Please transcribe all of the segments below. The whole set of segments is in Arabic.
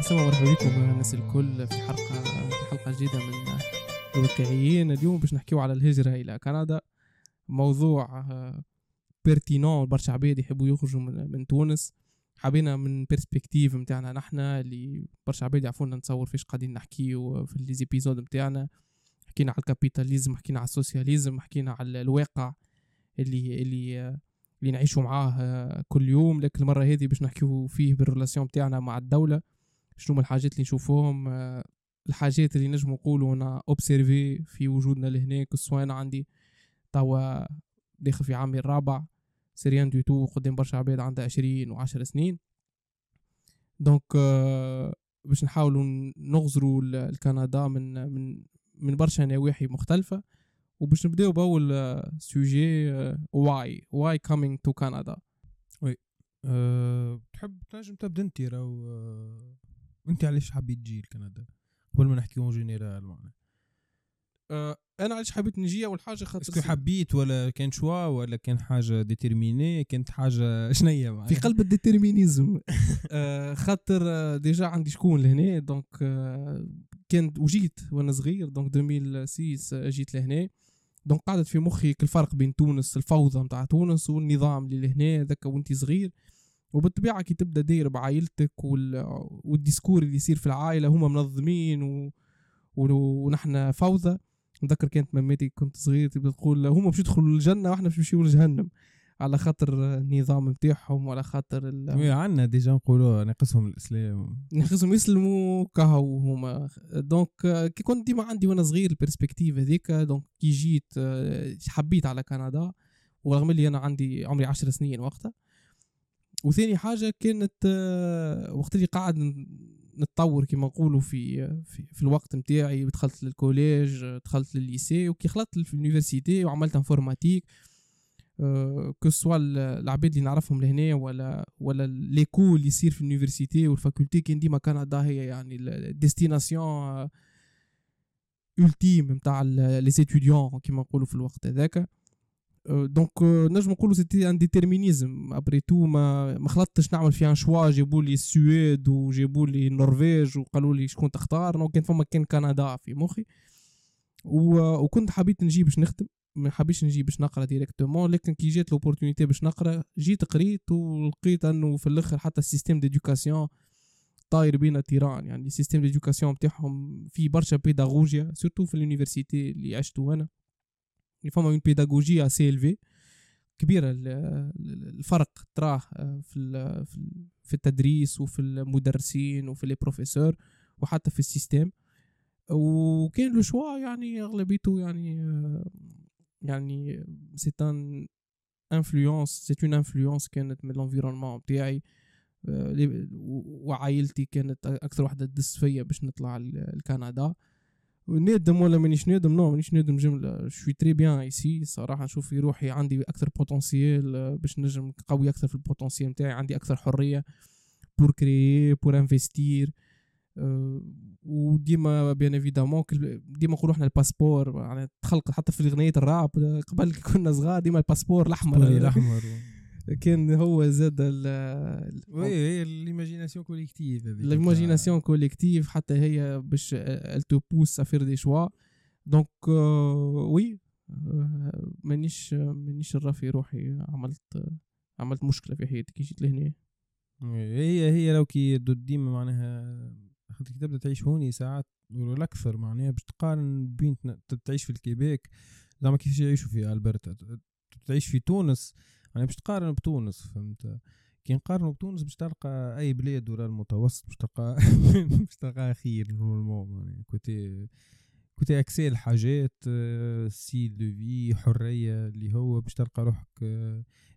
عسلامة مرحبا بكم الناس الكل في حلقة في حلقة جديدة من الواقعيين. اليوم باش نحكيو على الهجرة إلى كندا. موضوع pertinent برشا عباد يحبوا يخرجوا من, من تونس. حبينا من perspective متاعنا نحنا اللي برشا عباد يعرفونا نتصور فيش قاعدين نحكيو في les épisodes متاعنا. حكينا على ال capitalisme حكينا على ال socialisme حكينا على الواقع اللي اللي اللي نعيشوا معاه كل يوم. لكن المرة هذه باش نحكيو فيه بال relation متاعنا مع الدولة. شنو من الحاجات اللي نشوفوهم الحاجات اللي نجم نقولوا أنا observé في وجودنا لهناك أنا عندي توا داخل في عامي الرابع c'est rien du tout قدام برشا عباد عندها عشرين وعشر سنين. donc باش نحاولوا نغزروا الكندا من من من برشا نواحي مختلفة. وباش نبداو بأول sujet why why coming to كندا oui أه تحب تنجم تبدأ أنت راهو أه انت علاش حبيت تجي لكندا؟ قبل ما نحكي en général معناها أه أنا علاش حبيت نجي؟ أول حاجة خاطر est-ce que حبيت ولا كان choix ولا كان حاجة déterminé كانت حاجة شنية في قلب ال déterminisme أه خاطر déjà عندي شكون لهنا؟ donc أه كنت وجيت وأنا صغير donc 2006 جيت لهنا. donc قعدت في مخي الفرق بين تونس الفوضى متاع تونس والنظام اللي لهنا ذاك وانت صغير. وبالطبيعة كي تبدأ داير بعائلتك وال... وال discours اللي يصير في العائلة هما منظمين و... ونحن فوضى. نذكر كانت مماتي كنت صغير تبدا تقول هما باش يدخلوا الجنة وإحنا باش نمشيو لجهنم على خاطر النظام نتاعهم وعلى خاطر ال... عندنا déjà نقولوا ناقصهم الإسلام. ناقصهم يسلموا كهو هما. donc كي كنت ديما عندي وأنا صغير ال perspective هذيك donc كي جيت حبيت على كندا ورغم اللي أنا عندي عمري عشر سنين وقتها. وثاني حاجة كانت وقت اللي قاعد نتطور كما نقولوا في, في في الوقت نتاعي دخلت لل collège دخلت لل lycée وكي خلطت في ال université وعملت informatique que ce soit العباد اللي نعرفهم لهنا ولا ولا l'école اللي يصير في ال université وال faculté كان ديما كندا هي يعني ال destination ultime نتاع les étudiants كيما نقولوا في الوقت هذاك. donc نجم نقولوا c'était un déterminisme. après tout ما ما خلطتش نعمل فيها choix جابوا لي السويد وجابوا لي النرويج وقالوا لي شكون تختار. donc كان فما كان كندا في مخي. وكنت حبيت نجي باش نخدم. ما حبيتش نجي باش نقرأ directement لكن كي جات l'opportunité باش نقرأ جيت قريت ولقيت أنه في الآخر حتى ال système d'éducation طاير بينا تيران. يعني السيستيم ديدوكاسيون نتاعهم فيه برشا بيداغوجيا سورتو في اليونيفرسيتي اللي عشتو أنا. فما اون بيداغوجيا سي الفي كبيرة الفرق تراه في في التدريس وفي المدرسين وفي لي بروفيسور وحتى في السيستيم. وكان لو شوا يعني اغلبيته يعني يعني سي ان انفلونس سي اون انفلونس كانت من الانفيرونمون بتاعي. وعائلتي كانت أكثر وحدة تدس فيا باش نطلع لكندا. نادم ولا مانيش نادم non مانيش نادم جملة je suis très bien ici صراحة نشوف في روحي عندي أكثر potentiel باش نجم قوي أكثر في ال potentiel نتاعي عندي أكثر حرية pour créer pour investir وديما bien évidemment ديما نقولوا إحنا ال passeport يعني تخلق حتى في اغنيه الراب قبل كنا صغار ديما ال passeport الأحمر. الأحمر. كان هو زاد oui هي l'imagination collective l'imagination collective حتى هي باش elle te pousse à faire des choix donc oui مانيش مانيش نرى في روحي عملت عملت مشكلة في حياتي كي جيت لهنا هي هي لو كي ديما معناها خاطر تبدأ تعيش هوني ساعات ولا أكثر معناها باش تقارن بين تعيش في الكيبيك. زعما كيفاش يعيشوا في ألبرتا؟ تعيش في تونس. يعني باش تقارن بتونس فهمت؟ كي نقارنوا بتونس باش تلقى أي بلاد ولا المتوسط باش تلقى باش تلقى خير normalement يعني côté côté accès الحاجات style de vie حرية اللي هو باش تلقى روحك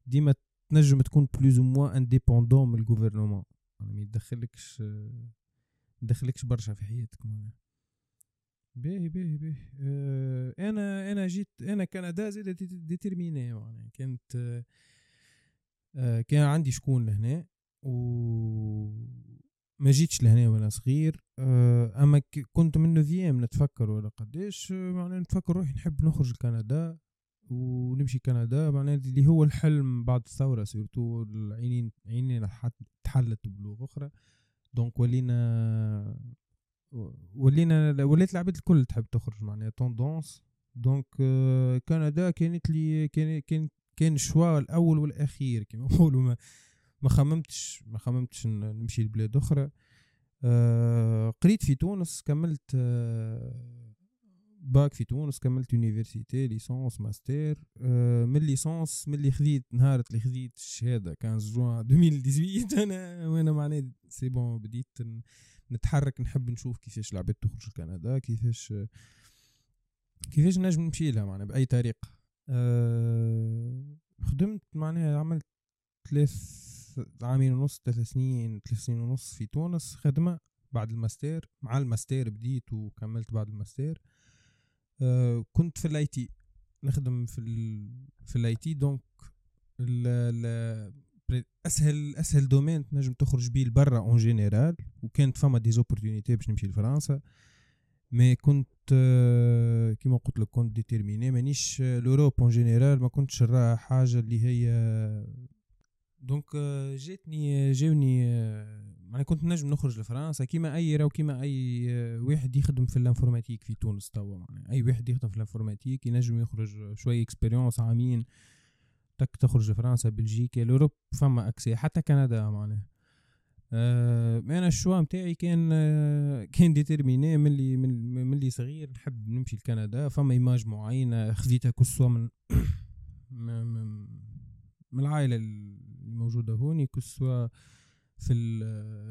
ديما تنجم تكون plus ou moins indépendant من ال gouvernement يعني ما يدخلكش دخلكش برشا في حياتك معناها. باهي باهي باهي. آه أنا أنا جيت أنا كندا زاد déterminé يعني كانت آه كان عندي شكون لهنا و ما جيتش لهنا وأنا صغير. آه أما كنت من neuvième نتفكر ولا قداش معناها نتفكر روحي نحب نخرج لكندا ونمشي كندا. معناها اللي هو الحلم بعد الثورة surtout العينين عينين تحلت بلغة أخرى. donc ولينا ولينا وليت العباد الكل تحب تخرج معناها. tendance donc آه، كندا كانت لي كان كان ال choix الأول والأخير كما نقولوا. ما ما خممتش ما خممتش نمشي لبلاد أخرى. آه قريت في تونس كملت آه باك في تونس كملت université licence master آه من licence من اللي خذيت نهار اللي خذيت الشهادة 15 جوان 2018 أنا وأنا معناها c'est bon بديت نتحرك نحب نشوف كيفاش العباد تخرج لكندا كيفاش كيفاش نجم نمشي لها معناها بأي طريقة. أه خدمت معناها عملت ثلاث عامين ونص ثلاث سنين ثلاث سنين ونص في تونس خدمة بعد الماستير. مع الماستير بديت وكملت بعد الماستير. أه كنت في ال IT نخدم في ال في ال IT donc أسهل أسهل domaine تنجم تخرج بيه لبرا en général وكانت فما des opportunités باش نمشي لفرنسا mais كنت كيما قلت لك كنت déterminé مانيش l'Europe en général ما كنتش نرى حاجة اللي هي donc جاتني جاوني معناها كنت نجم نخرج لفرنسا. كيما أي راو كيما أي واحد يخدم في ال informatique في تونس توا أي واحد يخدم في ال informatique ينجم يخرج شوية expérience عامين. تك تخرج لفرنسا بلجيكا l'Europe فما accès حتى كندا معناها. آه أنا ال choix نتاعي كان آه كان déterminé من اللي من, من اللي صغير نحب نمشي لكندا. فما image معينة خذيتها que ce soit من من, العائلة اللي موجوده هوني que ce soit في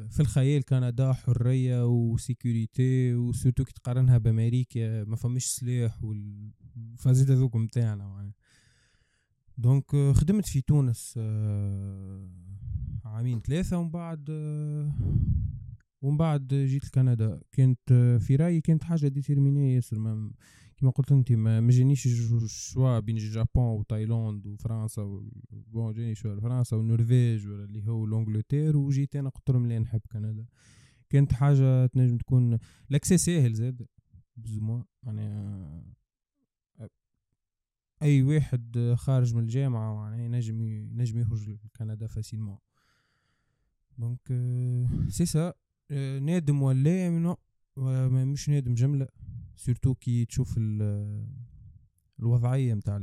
في الخيال كندا حرية و sécurité و surtout كي تقارنها بأمريكا ما فماش سلاح والفازيت هذوك نتاعنا معناها. donc خدمت في تونس آه عامين ثلاثة ومن بعد ومن بعد جيت لكندا. كانت في رأيي كانت حاجة déterminé ياسر ما كما قلت أنت ما جانيش choix بين الجابون وتايلاند وفرنسا bon جاني choix فرنسا والنرويج ولا اللي هو l'Angleterre وجيت أنا قلت لهم نحب كندا. كانت حاجة تنجم تكون l'accès ساهل زاد بزوما معناها أي واحد خارج من الجامعة معناها ينجم ينجم يخرج لكندا facilement. donc c'est ça نادم ولا non مش نادم جملة. surtout كي تشوف الوضعية متاع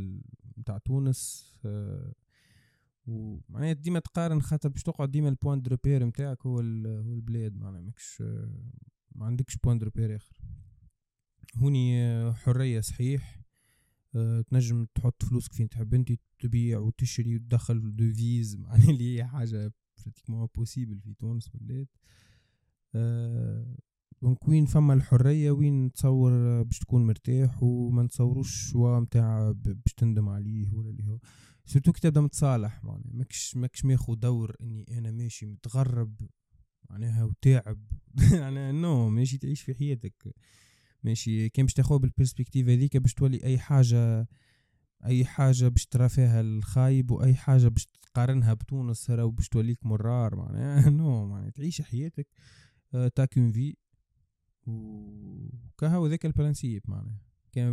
متاع تونس ومعناها ديما تقارن خاطر باش تقعد ديما ال point de repère نتاعك هو هو البلاد معناها ماكش ما عندكش point de repère آخر. هوني حرية صحيح. تنجم تحط فلوسك فين؟ تحب انت تبيع وتشري وتدخل devises معناها اللي هي حاجة pratiquement impossible في تونس أه donc وين فما الحرية؟ وين تصور باش تكون مرتاح؟ وما نتصوروش choix متاع باش تندم عليه ولا اللي هو. surtout كي تبدا متصالح معناها. ماكش ماكش ماخو دور إني أنا ماشي متغرب معناها وتاعب. يعني non ماشي تعيش في حياتك. ماشي كان باش تاخذ بال perspective هذيك باش تولي أي حاجة أي حاجة باش ترى فيها الخايب وأي حاجة باش تقارنها بتونس راهو باش توليك مرار معناها. non معناها تعيش حياتك آه، تاكون في وكهو ذاك ال principe معناها. كان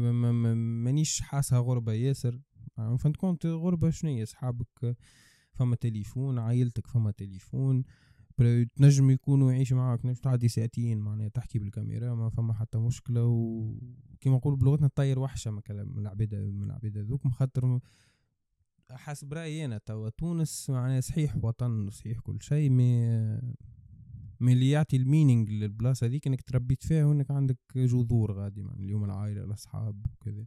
مانيش حاسها غربة ياسر. فانت كنت غربة شنية صحابك فما تليفون عائلتك فما تليفون. تنجم يكونوا يعيش معاك نجم تعدي ساعتين معناها تحكي بالكاميرا ما فما حتى مشكلة وكما نقول بلغتنا طير وحشة من العباد من العباد هذوك خاطر حسب رأيي أنا توا تونس معناها صحيح وطن صحيح كل شيء mais من اللي يعطي ال meaning للبلاصة هذيك إنك تربيت فيها وإنك عندك جذور غادي يعني اليوم العائلة الأصحاب وكذا.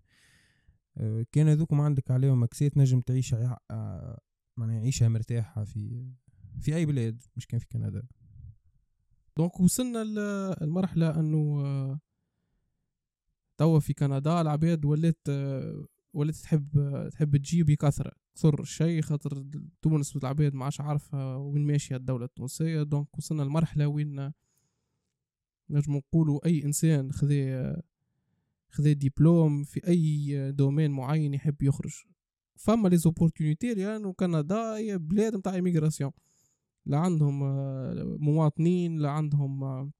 أه، كان هذوك ما عندك عليهم مكسيت نجم تعيش أه، معناها عيشها مرتاحة في في أي بلاد مش كان في كندا. donc وصلنا للمرحلة أنه توا في كندا العباد ولات ولات تحب تحب تجي بكثرة. كثر الشيء خاطر تونس العباد ما عادش عارفة وين ماشية الدولة التونسية. donc وصلنا لمرحلة وين نجم نقولوا أي إنسان خذا خذا دبلوم في أي domaine معين يحب يخرج. فما les opportunités لأنه كندا هي بلاد متاع immigration لا عندهم مواطنين لا عندهم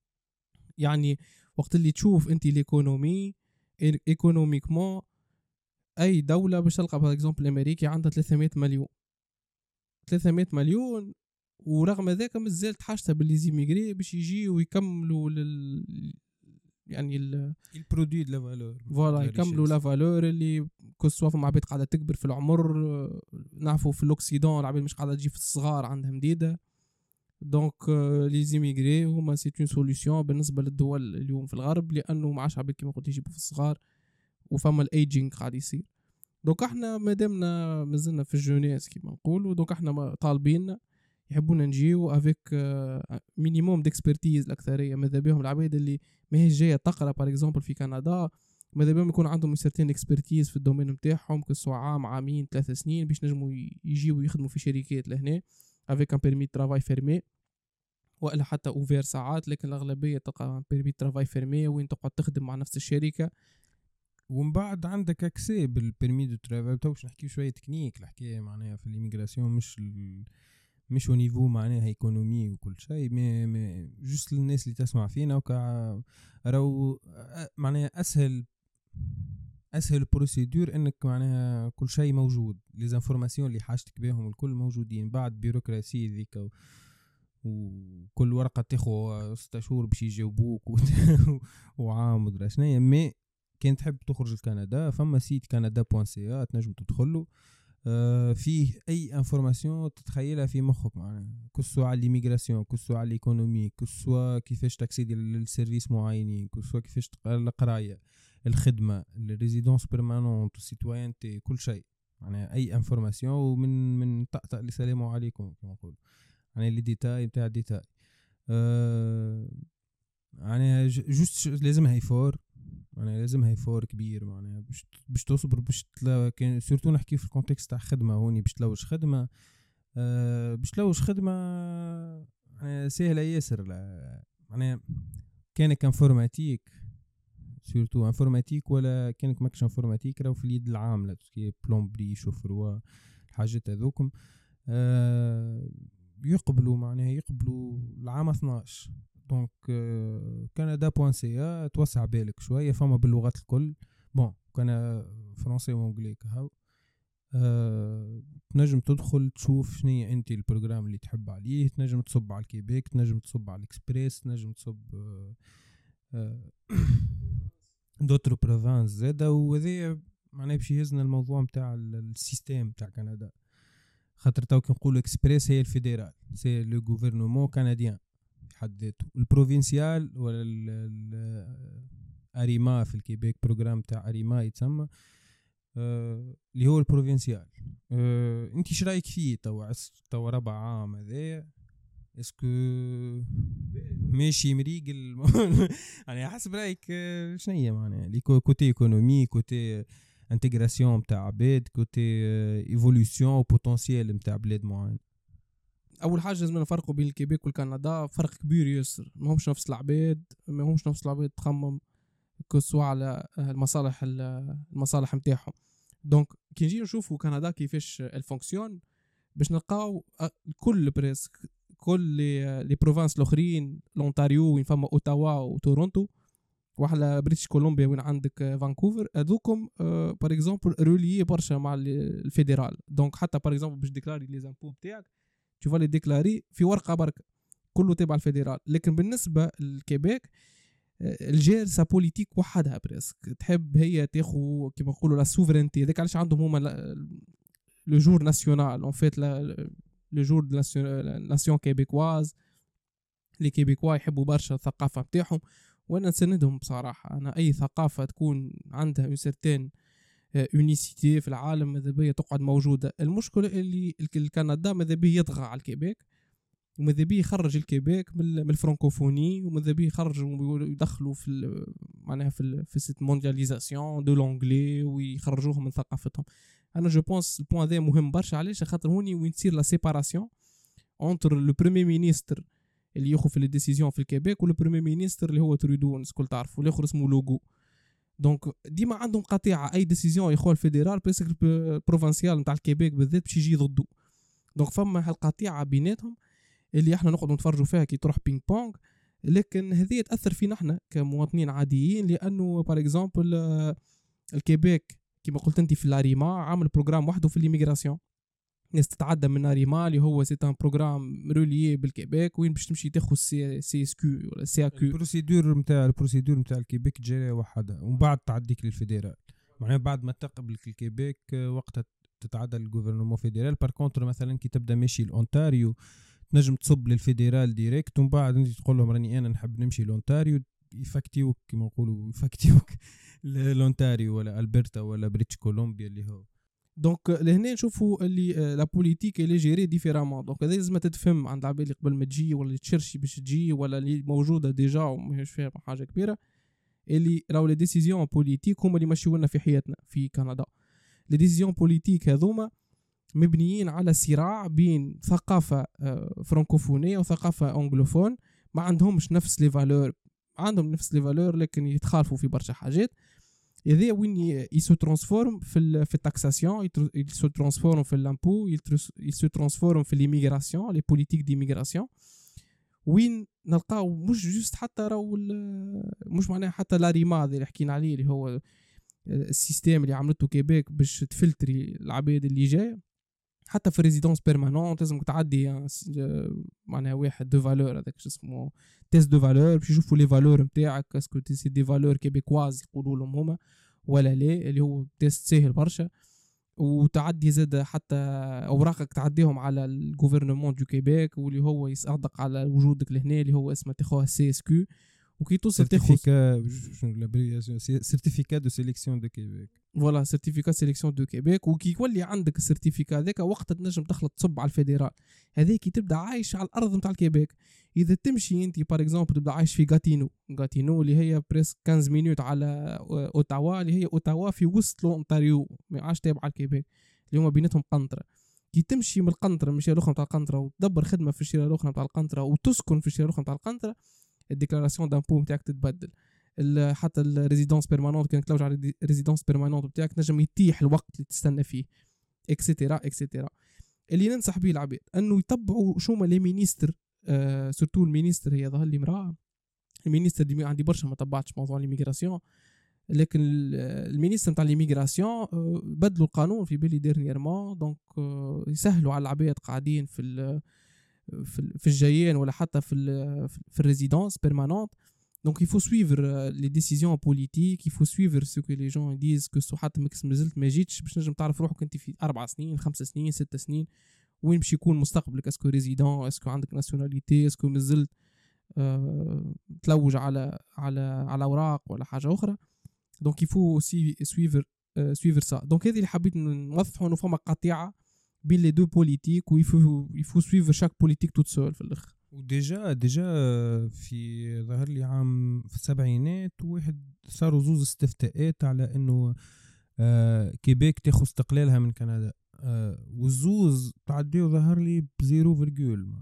يعني وقت اللي تشوف انت l'économie économiquement أي دولة باش تلقى par exemple امريكي عندها 300 مليون. 300 مليون ورغم ذلك مازالت حاجتها بال les immigrés باش يجيو ويكملوا لل يعني ال... ال produire de la valeur voilà يكملوا la valeur اللي que ce soit فما عباد قاعدة تكبر في العمر نعرفوا في ال occident العباد مش قاعدة تجي في الصغار عندها مديده donc les immigrés هما c'est une solution بالنسبة للدول اليوم في الغرب لأنه ما عادش كيما قلت يجيبوا في الصغار وفما ال ageing قاعد يصير. donc إحنا مادامنا مازلنا في ال jeunesse كيما نقولوا donc إحنا طالبين يحبونا نجيو avec minimum d'expertise الأكثرية. ماذا بهم؟ العباد اللي ماهيش جاية تقرأ par exemple في كندا ماذا بهم؟ يكون عندهم certaine expertise في ال domaine نتاعهم que ce soit عام عامين ثلاثة سنين باش نجموا يجيو يخدموا في شركات لهنا. avec un permis travail fermé وإلا حتى ouvert ساعات لكن الأغلبية تلقى permis travail fermé وين تقعد تخدم مع نفس الشركة. ومن بعد عندك accès بال permis de travail تو باش نحكيو شوية تكنيك الحكاية معناها في ال immigration مش ال... مش au niveau معناها économie وكل شيء mais mais juste للناس اللي تسمع فينا وكا راهو معناها أسهل أسهل procédure إنك معناها كل شيء موجود. les informations اللي حاجتك بهم الكل موجودين. بعد bureaucratie ذيك وكل ورقة تاخو ستة شهور باش يجاوبوك وعام ودرا شنيا mais كان تحب تخرج لكندا فما site كندا point ca تنجم تدخلو آه فيه أي information تتخيلها في مخك معناها. كسوا على ليميغراسيون كسوا على ليكونومي كسوا كيفاش تاكسيدي للسيرفيس معينين كسوا كيفاش القراية. الخدمة ال résidence permanente ال citoyenneté كل شيء. معناها أي information ومن من طقطق لسلام عليكم كما نقول. يعني لي ديتاي نتاع ديتاي. أه يعني juste لازمها effort يعني لازمها effort كبير. معناها باش باش تصبر باش كان surtout نحكي في ال contexte تاع خدمة هوني باش تلوج خدمة. أه باش تلوج خدمة يعني سهلة ياسر. معناها كانك informatique surtout informatique ولا كانك ماكش informatique راهو في اليد العاملة تسكي بلومبري شوفروا الحاجات هذوكم. أه يقبلوا معناها يقبلوا العام 12 donc كندا point c'est توسع بالك شوية فما باللغات الكل. bon كان français و anglais كهو. أه تنجم تدخل تشوف شنو أنت ال programme اللي تحب عليه تنجم تصب على الكيبيك تنجم تصب على الإكسبريس تنجم تصب أه أه d'autres provinces زادا وهذا معناها باش يهزنا الموضوع نتاع ال système نتاع كندا. خاطر تو كي نقولوا إكسبريس هي ال fédéral c'est le gouvernement canadien في حد ذاته. ال provincial ولا أريما في الكيبيك programme تاع أريما يتسمى آه اللي هو ال provincial. آه أنت إيش رأيك فيه تو؟ تو ربع عام هذايا؟ est-ce que ماشي مريقل يعني حسب رأيك آه، شنو هي معناها؟ les côtés économie côté intégration نتاع عباد côté évolution potentiel نتاع بلاد معين أول حاجة لازم نفرقوا بين الكيبيك والكندا فرق كبير ياسر. ما همش نفس العباد ما همش نفس العباد تخمم que ce soit على المصالح المصالح نتاعهم donc كي نجي نشوفوا كندا كيفاش ال fonction باش نلقاو كل presque كل les provinces الأخرين لونتاريو وين فما أوتاوا وتورونتو وحلا British Columbia وين عندك فانكوفر. هذوكم par exemple reliés برشا مع ال fédéral. donc حتى par exemple باش déclarer les impôts بتاعك تو les déclarer في ورقة برك كله تابع ال fédéral. لكن بالنسبة للكيبيك elle gère sa politique وحدها presque تحب هي تاخو كيما نقولوا la souveraineté هذاك علاش عندهم هما le jour national on fête le jour de nation québécoise les québécois يحبوا برشا الثقافة نتاعهم وأنا نسندهم بصراحة. أنا أي ثقافة تكون عندها une certaine unicité في العالم ماذا بيا تقعد موجودة. المشكلة اللي الكندا ماذا بيه يطغى على الكيبيك وماذا بيه يخرج الكيبيك من ال francophonie وماذا بيه يخرج ويدخلوا في معناها في في cette mondialisation de l'anglais ويخرجوهم من ثقافتهم. أنا je pense ال point ذا مهم برشا علاش؟ خاطر هوني وين تصير la séparation entre le premier ministre اللي ياخذ في les décisions في الكيبيك وال premier premier ministre اللي هو ترودو الناس الكل تعرفوا والاخر اسمه لوغو donc ديما عندهم قطيعة أي décision ياخذ ال fédéral presque ال provincial نتاع الكيبيك بالذات باش يجي ضده. donc فما هالقطيعة بيناتهم اللي إحنا نقعدوا نتفرجوا فيها كي تروح ping-pong لكن هذه تأثر فينا إحنا كمواطنين عاديين لأنه par exemple الكيبيك كما قلت انت في لاريما عامل programme وحده في l'immigration ناس تتعدى من ناريما اللي هو c'est un programme relié بالكيبيك وين باش تمشي تاخذ c'est CSQ ولا CSQ ال procédure نتاع ال procédure نتاع الكيبيك تجري وحدها ومن بعد تعديك لل fédéral معناها بعد ما تقبلك الكيبيك آه، وقتها تتعدى لل gouvernement fédéral par contre مثلا كي تبدأ ماشي لأونتاريو تنجم تصب لل fédéral direct ومن بعد انت تقول لهم راني أنا نحب نمشي لأونتاريو يفكتيوك كما نقولوا يفكتيوك. لونتاريو ولا ألبرتا ولا British Columbia اللي هو. دونك لهنا نشوفوا اللي la politique اللي gérée différemment donc هذا لازم تتفهم عند العباد قبل ما تجي ولا اللي تشرشي باش تجي ولا اللي موجودة déjà وماهيش فيها حاجة كبيرة. اللي راهو les décisions politiques هما اللي مشيو لنا في حياتنا في كندا. les décisions politiques هذوما مبنيين على صراع بين ثقافة فرانكوفونيه وثقافة anglophone ما عندهمش نفس les valeurs عندهم نفس les valeurs لكن يتخالفوا في برشا حاجات. هذا وين il se transforme في في ال taxation il se transforme في ال impôt il se transforme في l'immigration les politiques d'immigration وين نلقاو مش juste حتى راهو مش معناها حتى لاريما اللي حكينا عليه اللي هو ال système اللي عملته كيبيك باش تfiltrer العباد اللي جاية. حتى في ال résidence permanente لازمك تعدي معناها واحد de valeurs هذاك شو اسمه test de valeurs باش يشوفوا les valeurs نتاعك est-ce que c'est des valeurs québécoises يقولوا لهم هما ولا لا اللي هو test ساهل برشا. وتعدي زاد حتى أوراقك تعديهم على ال gouvernement du Québec واللي هو يصدق على وجودك لهنا اللي هو اسمه تاخوها CSQ وكي توصل تاخذ certificat de sélection du Québec voilà certificat sélection du Québec وكي يولي عندك ال certificat هذاك وقت تنجم تخلط تصب على ال fédéral. هذاك تبدأ عايش على الأرض نتاع الكيبيك. إذا تمشي أنت par exemple تبدأ عايش في غاتينو غاتينو اللي هي presque 15 minutes على اوتاوا اللي هي اوتاوا في وسط لونتاريو ما عادش تابعة الكيبيك. اللي هما بيناتهم قنطرة. كي تمشي من القنطرة من الشارع الأخرى نتاع القنطرة وتدبر خدمة في الشارع الأخرى نتاع القنطرة وتسكن في الشارع الأخرى نتاع القنطرة ال déclaration d'impôt نتاعك تتبدل. حتى ال résidence permanente كان تلوج على ال résidence permanente نتاعك نجم يتيح الوقت اللي تستنى فيه et cetera et cetera اللي ننصح به العباد أنه يتبعوا شو هما les ministres آه surtout ال ministre هي ظهر لي امرأة. ال ministre دي عندي برشا ما تبعتش موضوع l'immigration لكن ال ministre نتاع l'immigration آه بدلوا القانون في بالي dernièrement donc آه يسهلوا على العباد قاعدين في في الجايين ولا حتى في في ال résidence permanente. donc il faut suivre les décisions politiques il faut suivre ce que les gens disent que ce حتى ماكس مازلت ما جيتش باش نجم تعرف روحك أنت في أربع سنين خمس سنين ست سنين وين باش يكون مستقبلك؟ est-ce que résident est-ce que عندك nationalité est-ce que مازلت أه تلوج على على على أوراق ولا حاجة أخرى؟ donc il faut suivre أه suivre ça donc هذه اللي حبيت نوضحوا إنه فما قطيعة بين les deux politiques و il faut il faut suivre chaque politique toute seule في الأخر. و déjà déjà في ظهر لي عام في السبعينات واحد صاروا زوز استفتاءات على إنه آه Québec تاخذ استقلالها من كندا. آه والزوز تعديو ظهر لي بزيرو فيرجول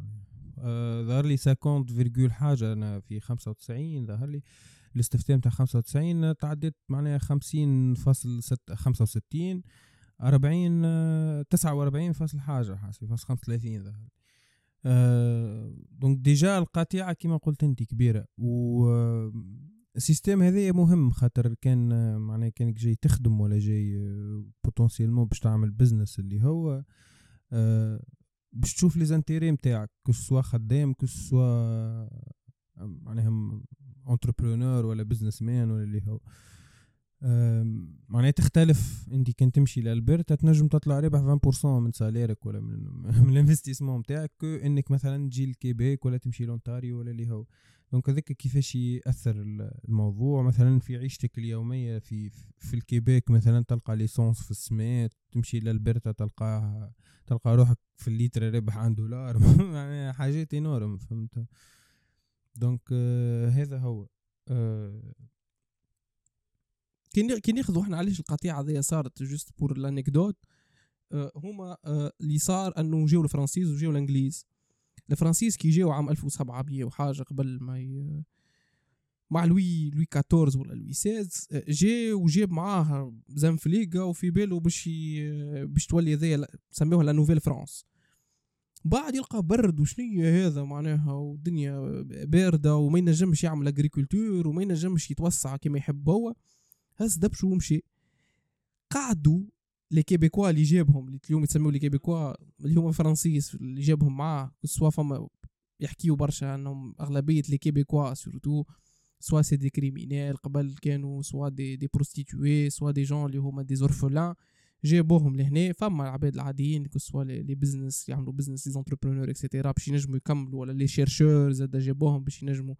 آه ظهر لي ساكونت virgule حاجة أنا في خمسة وتسعين ظهر لي الاستفتاء متاع خمسة وتسعين تعديت معناها خمسين فاصل ست خمسة وستين أربعين تسعة وأربعين فاصل حاجة حاسب فاصل خمسة وثلاثين ظهر لي. آه donc déjà القطيعة كما قلت انت كبيرة و ال système هذايا مهم خاطر كان معناها كانك جاي تخدم ولا جاي potentiellement باش تعمل business اللي هو آه باش تشوف les intérêts نتاعك que ce soit خدام que ce soit معناها entrepreneur ولا businessman ولا اللي هو. معناها تختلف. انت كان تمشي ل Alberta تنجم تطلع ربح 20% من salaire ك ولا من من ال investissement نتاعك انك مثلا تجي ل Québec ولا تمشي ل Ontario ولا اللي هو. donc هذاك كيفاش يأثر الموضوع؟ مثلا في عيشتك اليومية في في ال Québec مثلا تلقى l'essence في السماء تمشي ل Alberta تلقاه تلقى روحك في ال litre ربح عن دولار. يعني حاجات énormes فهمت؟ donc آه هذا هو. آه كي ناخذوا إحنا علاش القطيعة هذه صارت juste pour l'anecdote هما أه اللي صار أنه جاو الفرنسيز وجاو الإنجليز. الفرنسيز كي جاو عام 1700 وحاجة قبل ما ي... مع لوي لوي 14 ولا لوي 16 جا وجاب معاه زنفليقة وفي باله باش ي... باش تولي هذيا سموها la Nouvelle-France. بعد يلقى برد وشنية هذا معناها؟ والدنيا باردة وما ينجمش يعمل agriculture وما ينجمش يتوسع كما يحب هو. هز دبشو ومشي قعدوا les Québécois اللي جابهم اللي اليوم يتسموا les Québécois اللي هما français اللي جابهم معاه soit فما يحكيو برشا انهم أغلبية les Québécois surtout soit c'est des criminels قبل كانوا soit des des prostituées soit des gens اللي هما des orphelins جابوهم لهنا فما العباد العاديين soit les business يعملوا business les entrepreneurs et cetera باش ينجموا يكملوا ولا les chercheurs زاد جابوهم باش ينجموا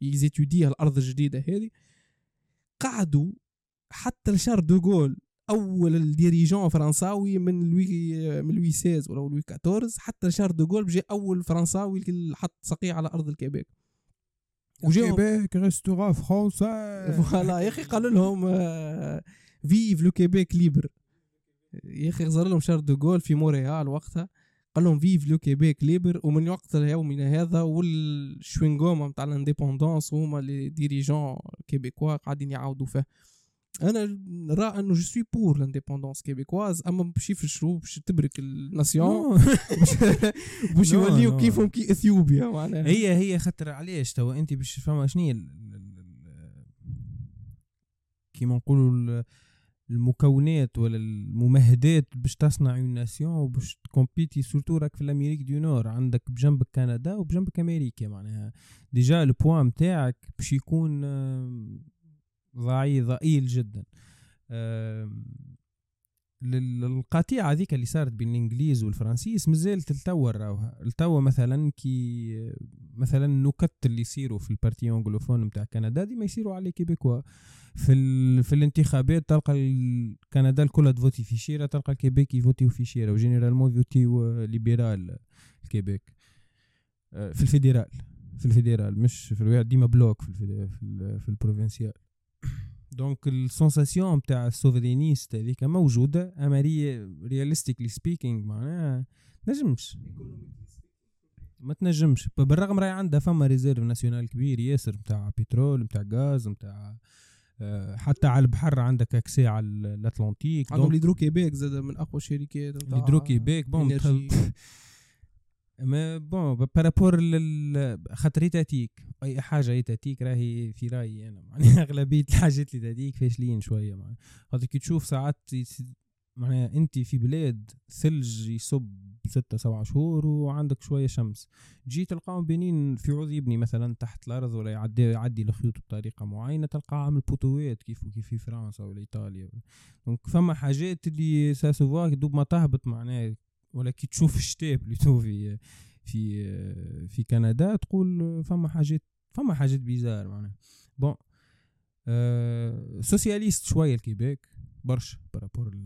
يزيتودي الأرض الجديدة هذه. قعدوا حتى ال Charles de Gaulle أول ال dirigeant فرنساوي من لوي من لوي 16 ولا لوي 14 حتى Charles de Gaulle بجي أول فرنساوي اللي حط ساقيه على أرض ال Québec. وجاهم Québec restera en France voilà يا أخي قالوا لهم vive le Québec libre يا أخي غزر لهم Charles de Gaulle في مونريال وقتها. قال لهم vive le Québec libre ومن وقت يومنا هذا وال chewing-gum نتاع ال indépendance هما les dirigeants québécois قاعدين يعاودوا فيه. أنا نرى إنه je suis pour l'indépendance québécoise أما باش يفشلوا باش تبرك ال nation. باش يوليو كيفهم كي إثيوبيا معناها. هي هي خاطر علاش؟ توا أنت باش فما شنو كيما نقولوا المكونات ولا الممهدات باش تصنع une nation وباش تكومبيتي surtout راك في ال Amérique du Nord عندك بجنبك كندا وبجنبك أمريكا معناها. déjà ال poids نتاعك باش يكون ضعيف ضئيل جدا. القطيعة هذيك اللي صارت بين الإنجليز والفرنسيس مازالت لتوا راوها. لتوا مثلا كي مثلا النكت اللي يصيروا في ال partie anglophone نتاع كندا ديما يصيروا على Québécois. في ال... في الانتخابات تلقى كندا الكل تفوتي في شيرة تلقى ال Québec يفوتيو في شيرة و généralement يفوتيو libéral ال Québec آه، في ال fédéral في ال fédéral مش في الواحد ديما Bloc في في. في ال provincial donc ال sensation نتاع ال souverainiste هذيك موجوده اما realistically speaking معناها نجمش ما تنجمش بالرغم راهي عندها فما réserve nationale كبير ياسر نتاع بترول نتاع غاز نتاع حتى على البحر عندك accès على ال Atlantique عندهم l'hydro Québec زاد من اقوى الشركات l'Hydro-Québec bon mais bon par rapport خاطر étatique. أي حاجة étatique راهي في رأيي أنا. معناها أغلبية الحاجات اللي étatique فاشلين شوية معناها. خاطر كي تشوف ساعات معناها أنت في بلاد ثلج يصب ستة سبعة شهور وعندك شوية شمس. جي تلقاهم بينين في عوض يبني مثلا تحت الأرض ولا يعدي يعدي الخيوط بطريقة معينة تلقاه عامل poteau ات كيف كيف في فرنسا ولا إيطاليا. donc فما حاجات اللي ça se voit دوب ما تهبط معناها ولا كي تشوف الشتاء plutôt في في في كندا تقول فما حاجات فما حاجات bizarre معناها. bon أه socialiste شوية الكيبيك برشا par rapport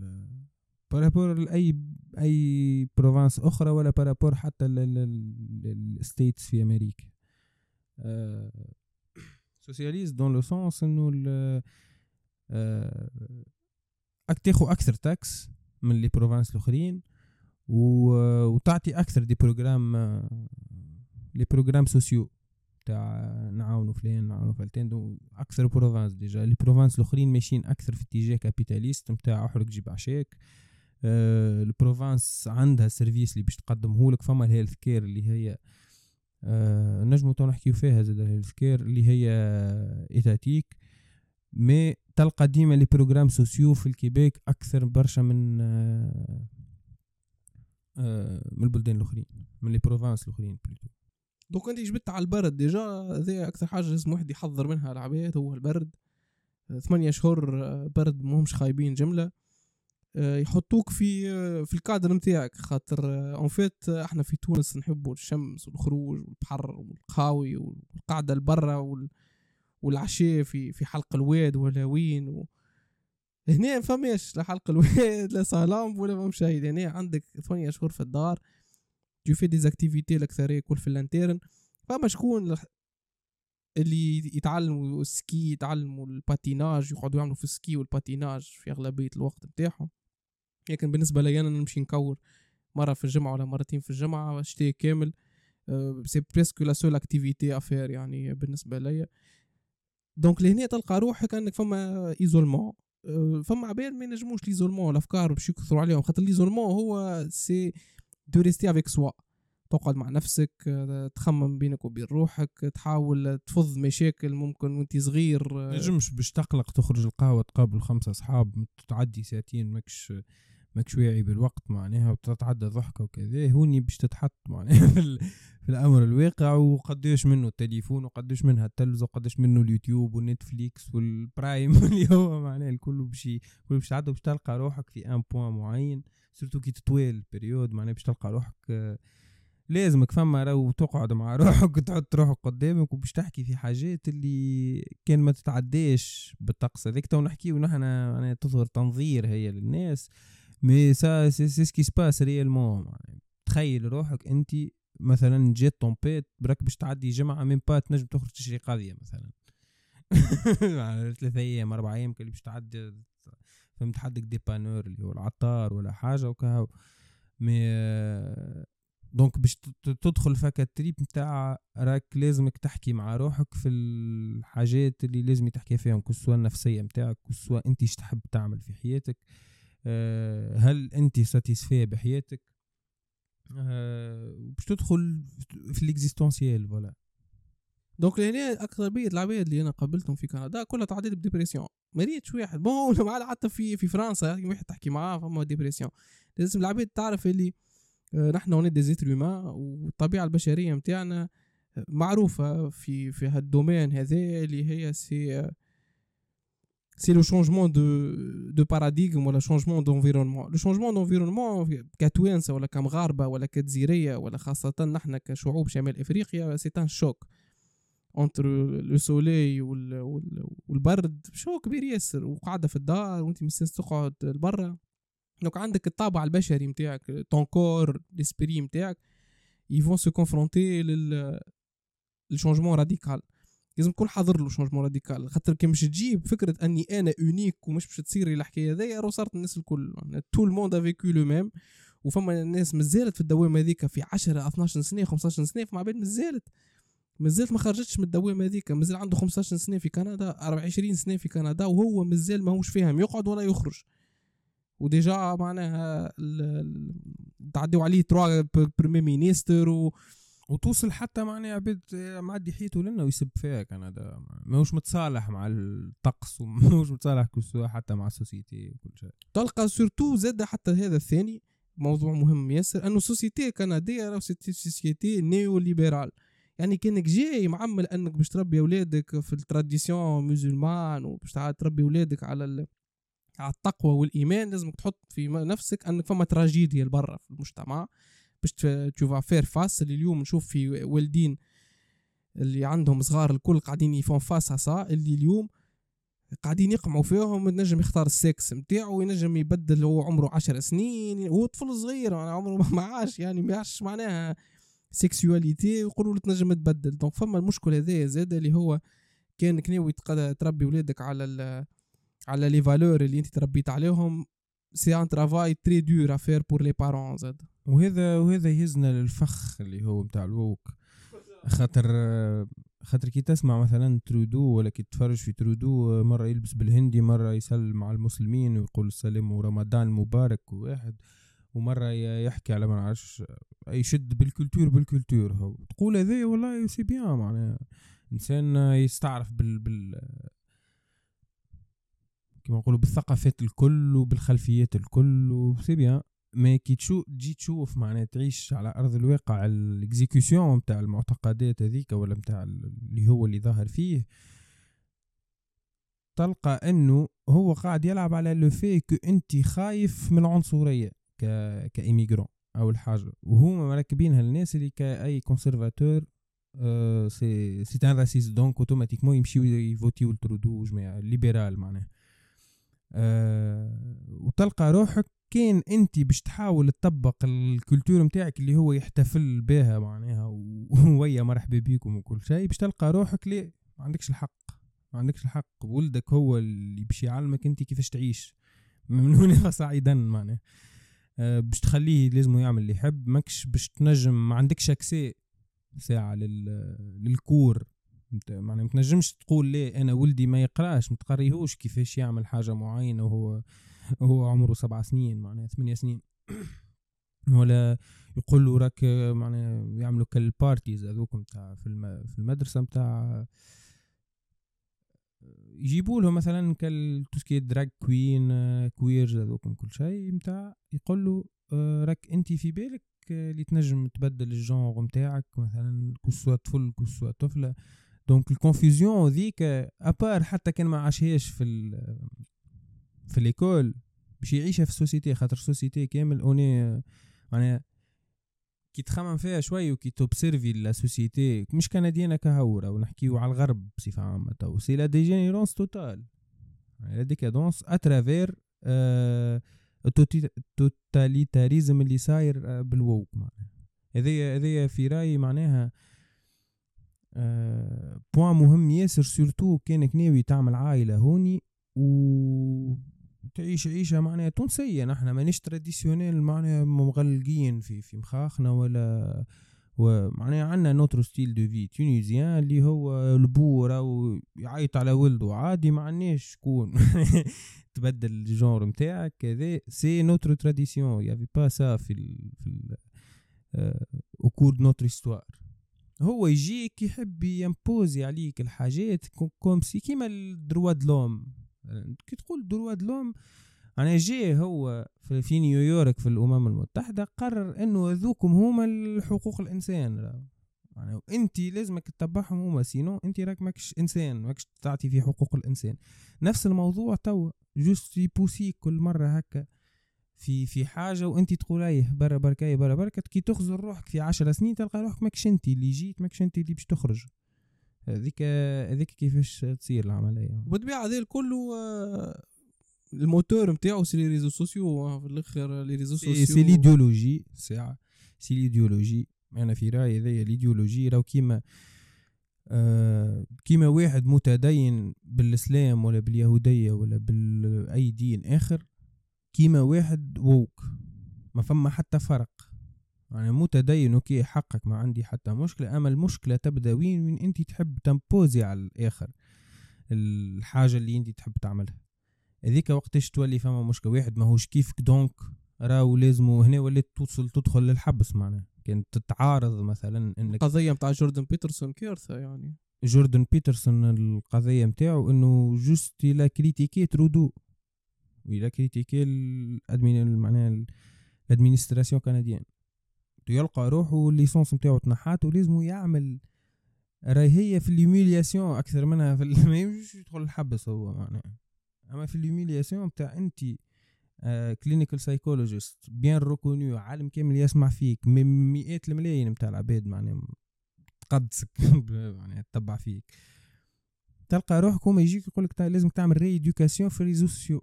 par rapport لأي province أخرى ولا par rapport حتى ال States في أمريكا. أه socialiste dans le sens إنه أه تاخو أكثر taxes من les provinces الأخرين. وتعطي أكثر des programmes les programmes sociaux تاع نعاونوا فلان نعاونوا فلتين أكثر province déjà. les provinces الأخرين ماشيين أكثر في اتجاه capitaliste نتاع احرق جيب عشاك أه ال province عندها services اللي باش تقدمه لك فما ال health care اللي هي أه نجمو تو نحكيو فيها زاد ال health care اللي هي étatique. mais تلقى ديما les programmes sociaux في الكيبيك أكثر برشا من أه من البلدان الأخرين من les provinces الأخرين plutôt donc انت جبت على البرد déjà هذا أكثر حاجة لازم واحد يحضر منها العباد هو البرد ثمانية شهور آه، برد مهمش خايبين جملة آه، يحطوك في آه، في الكادر نتاعك خاطر en fait إحنا في تونس نحبوا الشمس والخروج والبحر والقهاوي والقعدة لبرا والعشاء في في حلق الواد ولا وين. هنا فماش لا حلق الواد لا صالام ولا ما مشاهد هنا عندك ثمانية شهور في الدار. تو في des activités الاكثريه كل في ال interne فما شكون اللي يتعلموا ال ski يتعلموا ال patinage يقعدوا يعملوا في ال ski وال patinage في أغلبية الوقت بتاعهم. لكن بالنسبة لي أنا نمشي نكور مرة في الجمعة ولا مرتين في الجمعة شتي كامل. c'est presque la seule activité à faire يعني بالنسبة ليا donc لهنا تلقى روحك انك فما isolement فما عباد ما ينجموش l'isolement الأفكار باش يكثروا عليهم خاطر l'isolement هو c'est de rester avec soi تقعد مع نفسك تخمم بينك وبين روحك تحاول تفض مشاكل ممكن وانت صغير. نجمش باش تقلق تخرج القهوة تقابل خمسة أصحاب تعدي ساعتين ماكش ماكش واعي بالوقت معناها وتتعدى ضحكة وكذا هوني باش تتحط معناها في, ال- في الأمر الواقع وقداش منه التليفون وقداش منها التلفزة وقداش منه اليوتيوب والنتفليكس والبرايم اللي هو معناها الكل باش الكل باش تعدى باش تلقى روحك في un point معين surtout كي تطويل ال période معناها باش تلقى روحك آه، لازمك فما راهو تقعد مع روحك وتحط روحك قدامك وباش تحكي في حاجات اللي كان ما تتعداش بالطقس هذاك تو نحكيو نحن معناها تظهر تنظير هي للناس mais ça c'est c'est ce qui se passe réellement تخيل روحك أنت مثلا جات tempête براك باش تعدي جمعة من با تنجم تخرج تشري قضية مثلا. ثلاثة أيام أربع أيام كان باش تعدي فهمت؟ حدك dépanneur اللي هو العطار ولا حاجة وكهو mais donc باش تدخل فك ال trip نتاع راك لازمك تحكي مع روحك في الحاجات اللي لازم تحكي فيهم que ce soit النفسية نتاعك que ce soit أنت إيش تحب تعمل في حياتك. هل انت satisfait بحياتك؟ آه، باش تدخل في ال existentiel voilà donc لهنا اغلبيه العباد اللي أنا قابلتهم في كندا كلها تعديت ب dépression ما ريتش واحد. bon مع حتى في في فرنسا واحد تحكي معاه فما dépression لازم العباد تعرف اللي آه، نحن هون des êtres والطبيعة البشرية نتاعنا معروفة في في هال domaine هذا اللي هي c'est c'est le changement de de paradigme ولا changement d'environnement le changement d'environnement كتوانسة ولا كمغاربة ولا كجزيرية ولا خاصة نحن كشعوب شمال إفريقيا c'est un choc entre le soleil وال- وال- والبرد choc كبير ياسر وقاعدة في الدار وانت مستنس تقعد لبرا. donc عندك الطابع البشري نتاعك ton corps l'esprit نتاعك ils vont se confronter لل لل changement radical لازم تكون حاضر له changement radical. خاطر كي مش تجيب فكرة أني أنا unique ومش باش تصير لي الحكاية هذيا راه صارت الناس الكل. tout le monde a vécu le même وفما ناس مازالت في الدوامه هذيك في 10 12 سنة 15 سنة فما عباد مازالت مازالت ما خرجتش من الدوامه هذيك. مازال عنده 15 سنة في كندا 24 سنة في كندا وهو مازال ماهوش فاهم. يقعد ولا يخرج. و déjà معناها تعديو عليه trois premiers ministres و وتوصل حتى معناها عباد معدي حياته لنا ويسب فيها كندا ماهوش متصالح مع الطقس وماهوش متصالح حتى مع ال société وكل شيء. تلقى surtout زاد حتى هذا الثاني موضوع مهم ياسر أنه ال société الكندية راهو c'est une société néolibérale يعني كأنك جاي معمل أنك باش تربي أولادك في ال tradition musulmane وباش تربي أولادك على ال... على التقوى والإيمان لازمك تحط في نفسك أنك فما تراجيديا لبرا في المجتمع. باش تشوفها faire face اللي اليوم نشوف في والدين اللي عندهم صغار الكل قاعدين يفون face هسا اللي اليوم قاعدين يقمعوا فيهم ينجم يختار السكس نتاعو وينجم يبدل هو عمره عشر سنين. هو طفل صغير يعني عمره ما عاش يعني ما عاش معناها sexualité ويقولوا له تنجم تبدل. donc فما المشكل هذا زاد اللي هو كأنك ناوي تربي ولادك على ال على les valeurs اللي أنت تربيت عليهم. c'est un travail très dur à faire pour les parents زاد وهذا وهذا يهزنا للفخ اللي هو متاع ال woke. خاطر خاطر كي تسمع مثلا ترودو ولا كي تتفرج في ترودو مرة يلبس بالهندي مرة يسلم على المسلمين ويقول السلام ورمضان مبارك واحد ومرة يحكي على ما نعرفش يشد بال culture بال culture هو. تقول هذا والله c'est bien معناها. إنسان يستعرف بال بال كما نقولوا بالثقافات الكل وبالخلفيات الكل و c'est bien. mais كي تشوف تجي تشوف معناها تعيش على أرض الواقع ال exécution نتاع المعتقدات هذيك ولا نتاع اللي هو اللي ظاهر فيه تلقى إنه هو قاعد يلعب على le fait que أنت خايف من العنصرية ك ك immigrant اول حاجة وهما مركبينها الناس اللي كأي conservateur c'est c'est un raciste donc automatiquement يمشيو يvotiو لترودو جماعة libéral معناها. أه وتلقى روحك كان انت باش تحاول تطبق ال culture نتاعك اللي هو يحتفل بها معناها ويا مرحبا بيكم وكل شيء باش تلقى روحك ليه ما عندكش الحق ما عندكش الحق. ولدك هو اللي باش يعلمك انت كيفاش تعيش. من هنا فصاعدا معناها. أه باش تخليه لازم يعمل اللي يحب ماكش باش تنجم ما عندكش accès ساعة لل... للكور. معناها ما تنجمش تقول ليه أنا ولدي ما يقراش ما تقريهوش كيفاش يعمل حاجة معينة وهو هو عمره سبع سنين معناها ثمانية سنين ولا يقول له راك معناها يعملوا كالبارتيز هذوك نتاع في. في المدرسة نتاع يجيبوا له مثلا كال توسكي دراج كوين كويرز هذوكم كل شيء نتاع يقول له آه، راك انت في بالك آه، اللي تنجم تبدل الجونغ نتاعك مثلا كسوا طفل كسوا طفلة دونك الكونفوزيون ذيك à part حتى كان ما عاشهاش في ال في l'école باش يعيشها في ال société خاطر ال société كامل اوني معناها كي تخمم فيها شوي وكي تobservi la société مش كنديانا كهورة ونحكيو على الغرب بصفة عامة tout c'est la dégénérescence totale la décadence à travers ال totalitarisme اللي صاير آه، بال woke معناها. هذيا هذيا في رأيي معناها point مهم ياسر surtout كانك ناوي تعمل عائلة هوني و تعيش عيشة معناها تونسية. نحنا مانيش traditionnels معناها مغلقين في في مخاخنا ولا ومعناها عندنا notre style de vie tunisien اللي هو البورة ويعيط على ولده. عادي ما عندناش شكون. تبدل الجونر نتاعك كذا. سي نوترو تراديسيون يافي با سا في ال في ال أو كور نوتر استوار هو يجيك يحب يمبوزي عليك الحاجات كوم سي كيما الدروا دلوم كي تقول دروا دلوم أنا جي هو في نيويورك في الأمم المتحدة قرر إنه هذوكم هما الحقوق الإنسان. يعني انت لازمك تتبعهم هما سينو انت راك ماكش إنسان ماكش تعطي في حقوق الإنسان. نفس الموضوع توا juste يpoussiك كل مرة هكا. في في حاجة وانت تقول أيه برا بركاي برا بركة كي تخزر روحك في عشر سنين تلقى روحك ماكش أنت اللي جيت ماكش أنت اللي باش تخرج. هذيك هذيك كيفاش تصير العملية. بالطبيعه هذا كله آه، الموتور نتاعو c'est les réseaux sociaux في الآخر les réseaux sociaux. c'est l'idéologie ساعه c'est l'idéologie أنا في رأيي هذايا l'idéologie راهو كيما آه كيما واحد متدين بالإسلام ولا باليهودية ولا باي دين آخر كيما واحد woke. ما فما حتى فرق. يعني متدين okay حقك ما عندي حتى مشكلة. أما المشكلة تبدأ وين؟ وين أنت تحب تimposi على الآخر. الحاجة اللي أنت تحب تعملها. هذيك وقتاش تولي فما مشكلة؟ واحد ماهوش كيفك donc راهو لازمو هنا وليت توصل تدخل للحبس معناها. كان تتعارض مثلا إنك القضية متاع جوردن بيترسون كارثة يعني. جوردن بيترسون القضية متاعو إنه juste لا critiqui ترودو ولا critiqui ال admin معناها ال administration canadienne. يلقى روحه ال licence نتاعو تنحات ولازم يعمل راهي هي في ال humiliation أكثر منها في ما يمشيش يدخل الحبس هو معناها. أما في ال humiliation نتاع أنت clinical psychologist bien reconnu عالم كامل يسمع فيك مئات الملايين نتاع العباد معناها تقدسك معناها تتبع فيك. تلقى روحك هما يجيك يقول لك لازم تعمل rééducation في ال réseaux sociaux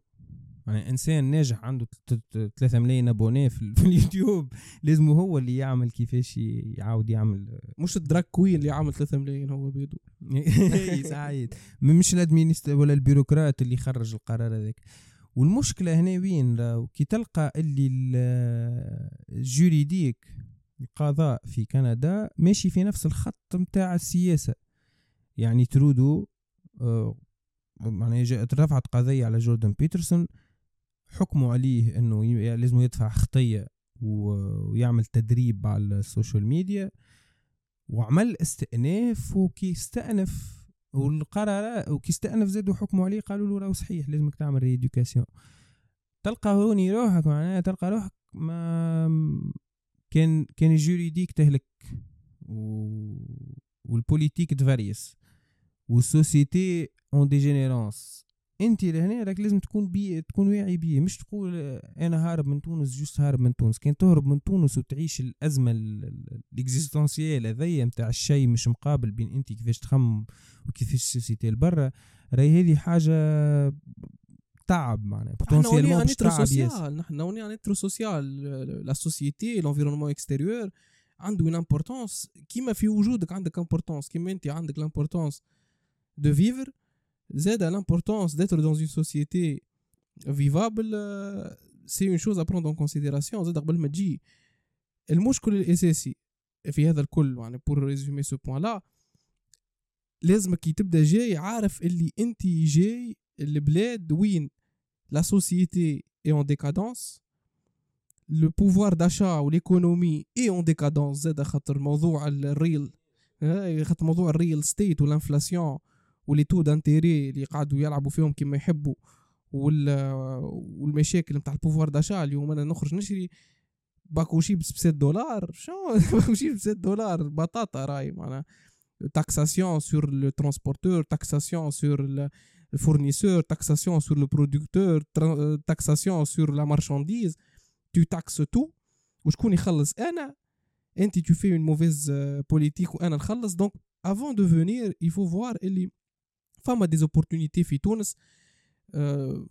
يعني إنسان ناجح عنده 3 ملايين abonnés في, اليوتيوب لازم هو اللي يعمل كيفاش يعاود يعمل. مش ال drag queen اللي عامل 3 ملايين هو بيدو سعيد مش ال administ ولا ال bureaucrate اللي خرج القرار هذاك. والمشكلة هنا وين؟ كي تلقى اللي الـ juridique القضاء في كندا ماشي في نفس الخط نتاع السياسة. يعني ترودو آه، معناها جاءت رفعت قضية على جوردن بيترسون. حكموا عليه إنه لازم يدفع خطية ويعمل تدريب على الـ social media. وعمل استئناف وكي استأنف والقرار وكي استأنف زادوا حكموا عليه قالوا له راهو صحيح لازمك تعمل rééducation تلقى هوني روحك معناها تلقى روحك ما كان كان الـ juridique تهلك. و... والـ politique تفاريس والـ société en dégénérance انت لهنا راك لازم تكون بي تكون واعي بيه. مش تقول أنا هارب من تونس juste هارب من تونس. كان تهرب من تونس وتعيش الأزمة الـ existentielle هذيا نتاع الشيء مش مقابل بين أنت كيفاش تخمم وكيفاش الـ société لبرا راهي هذه حاجة تعب معناها. potentiellement باش تعب سوسيال. نحن وني ان اتر سوسيال. لا سوسيتي لونفيرونمون اكستيريور عنده une importance كيما في وجودك عندك importance كيما أنت عندك l'importance de vivre زاد l'importance d'être dans une société vivable c'est une chose à prendre en considération. زاد قبل ما تجي المشكل الاساسي في هذا الكل يعني pour résumer ce point là لازمك كي تبدأ جاي عارف اللي أنت جاي البلاد وين. la société est en décadence le pouvoir d'achat والـ économie est en décadence زاد خاطر موضوع الريل خاطر موضوع الريل ستيت والانفلاسيون ولي تو دانتيري اللي قعدوا يلعبوا فيهم كيما يحبوا وال والمشاكل نتاع الـ pouvoir d'achat اليوم أنا نخرج نشري باكو شيبس ب 6 دولار شو باكو شيبس ب 6 دولار بطاطا راهي معناها. taxation sur le transporteur taxation sur الـ fournisseur taxation sur le producteur taxation sur la marchandise tout taxe tout وشكون يخلص؟ أنا. أنت tu fais une mauvaise politique وأنا نخلص. donc avant de venir il faut voir اللي فما des opportunités في تونس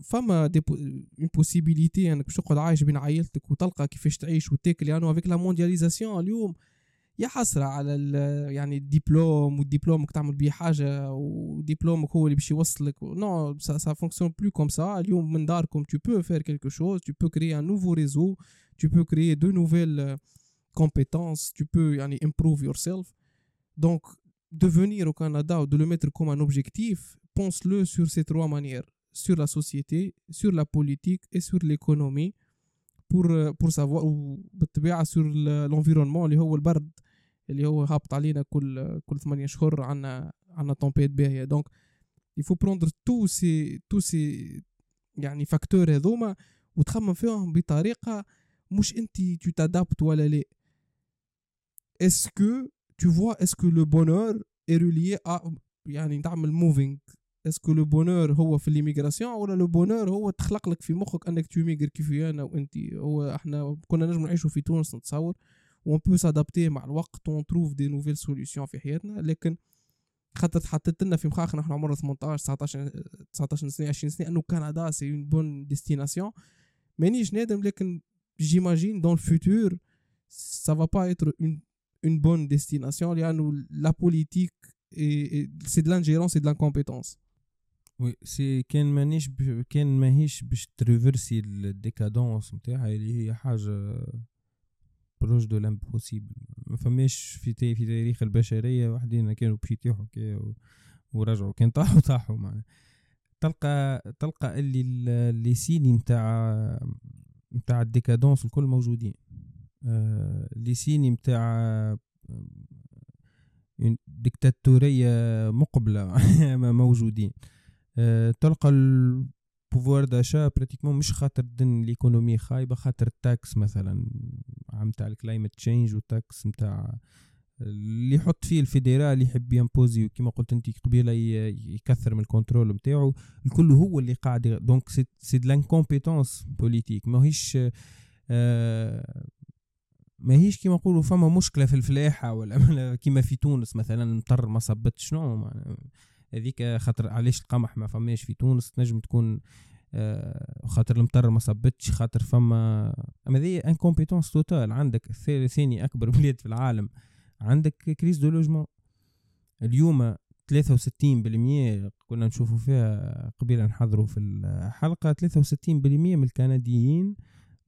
فما des une possibilité أنك باش تقعد عايش بين عائلتك وتلقى كيفاش تعيش وتاكل. يعني avec la mondialisation اليوم يا حسرة على يعني الدبلوم والدبلومك تعمل بيه حاجة ودبلومك هو اللي باش يوصلك. نو سا سا فونكسيون بلو كوم سا اليوم من داركم tu peux faire quelque chose tu peux créer un nouveau réseau tu peux créer de nouvelles compétences tu peux يعني improve yourself. Donc de venir au Canada ou de le mettre comme un objectif pense-le sur ces trois manières sur la société, sur la politique et sur l'économie pour pour savoir وبالطبيعة sur l'environnement اللي هو البرد اللي هو هابط علينا كل كل ثمانية شهور عنا عنا تومبيت باهية دونك il faut prendre tous ces tous ces يعني فاكتور هذوما وتخمم فيهم بطريقة مش انت tu t'adaptes ولا لا est-ce que tu vois est-ce que le bonheur est relié à يعني تعمل moving. est-ce que le bonheur هو في l'immigration ولا le bonheur هو تخلق لك في مخك أنك t'immigres كيف أنا وانت هو إحنا كنا نجم نعيشوا في تونس نتصور. و on peut s'adapter مع الوقت on trouve des nouvelles solutions في حياتنا. لكن خاطر حطيت لنا في مخاخنا إحنا عمرنا 18 19 19 سنة 20 سنة أنه كندا c'est une bonne destination مانيش نادم لكن j'imagine dans الـ futur ça va pas être une une bonne destination لأنه لا بوليتيك سي دو لانجيرون سي دو لانكومبيتونس وي سي كان مانيش ب... كان ماهيش باش traverser الـ décadence نتاعها اللي هي حاجة proche de l'impossible ما فماش في تي في تاريخ البشريه وحدين كانوا باش يطيحوا كي ورجعوا كان طاحوا طاحوا معنا تلقى تلقى اللي les signes نتاع نتاع الـ décadence الكل موجودين آه les signes نتاع ديكتاتورية مقبلة موجودين. أه تلقى الـ pouvoir d'achat pratiquement مش خاطر dans l'économie خايبة خاطر الـ taxe مثلا عام تاع الـ climate change والـ taxe نتاع اللي يحط فيه الفيدرال يحب يـ imposer وكما قلت أنت قبيلة يكثر من الـ contrôle نتاعو الكل هو اللي قاعد donc c'est de l'incompétence politique ماهيش آه ماهيش كيما نقولوا فما مشكلة في الفلاحة ولا كيما في تونس مثلا مطر ما صبتش شنو هذيك خاطر علاش القمح ما فماش في تونس؟ تنجم تكون آه خاطر المطر ما صبتش خاطر فما أما ذي incompétence totale عندك ثاني أكبر بلاد في العالم عندك crise de logement. اليوم 63% كنا نشوفوا فيها قبيل نحضروا في الحلقة 63% من الكنديين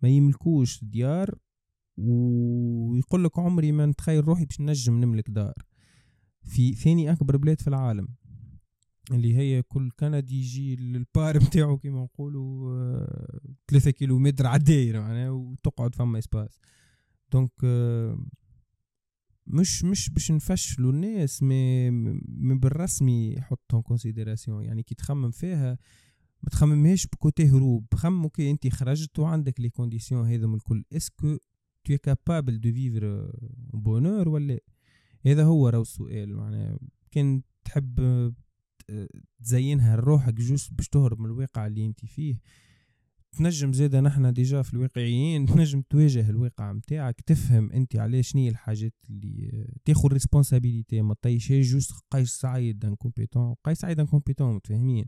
ما يملكوش ديار ويقول لك عمري ما نتخيل روحي باش نجم نملك دار. في ثاني أكبر بلاد في العالم اللي هي كل كندي يجي للبار نتاعو كيما نقولوا آه، ثلاثة كيلومتر على الدايرة معناها وتقعد فما espace. donc آه، مش مش باش نفشلوا الناس مي مي بالرسمي يحطهم considération يعني كي تخمم فيها ما تخممهاش بـ côté هروب خمم okay أنت خرجت وعندك les conditions هذم الكل. est-ce que t'es capable de vivre bonheur ولا هذا هو راهو السؤال معناها كان تحب تزينها لروحك juste باش تهرب من الواقع اللي أنت فيه. تنجم زيادة نحنا déjà في الواقعيين تنجم تواجه الواقع متاعك تفهم أنت علاش شنية الحاجات اللي تاخذ responsabilité ما طيشهاش juste قيس سعيد incompétent قيس سعيد incompétent متفاهمين؟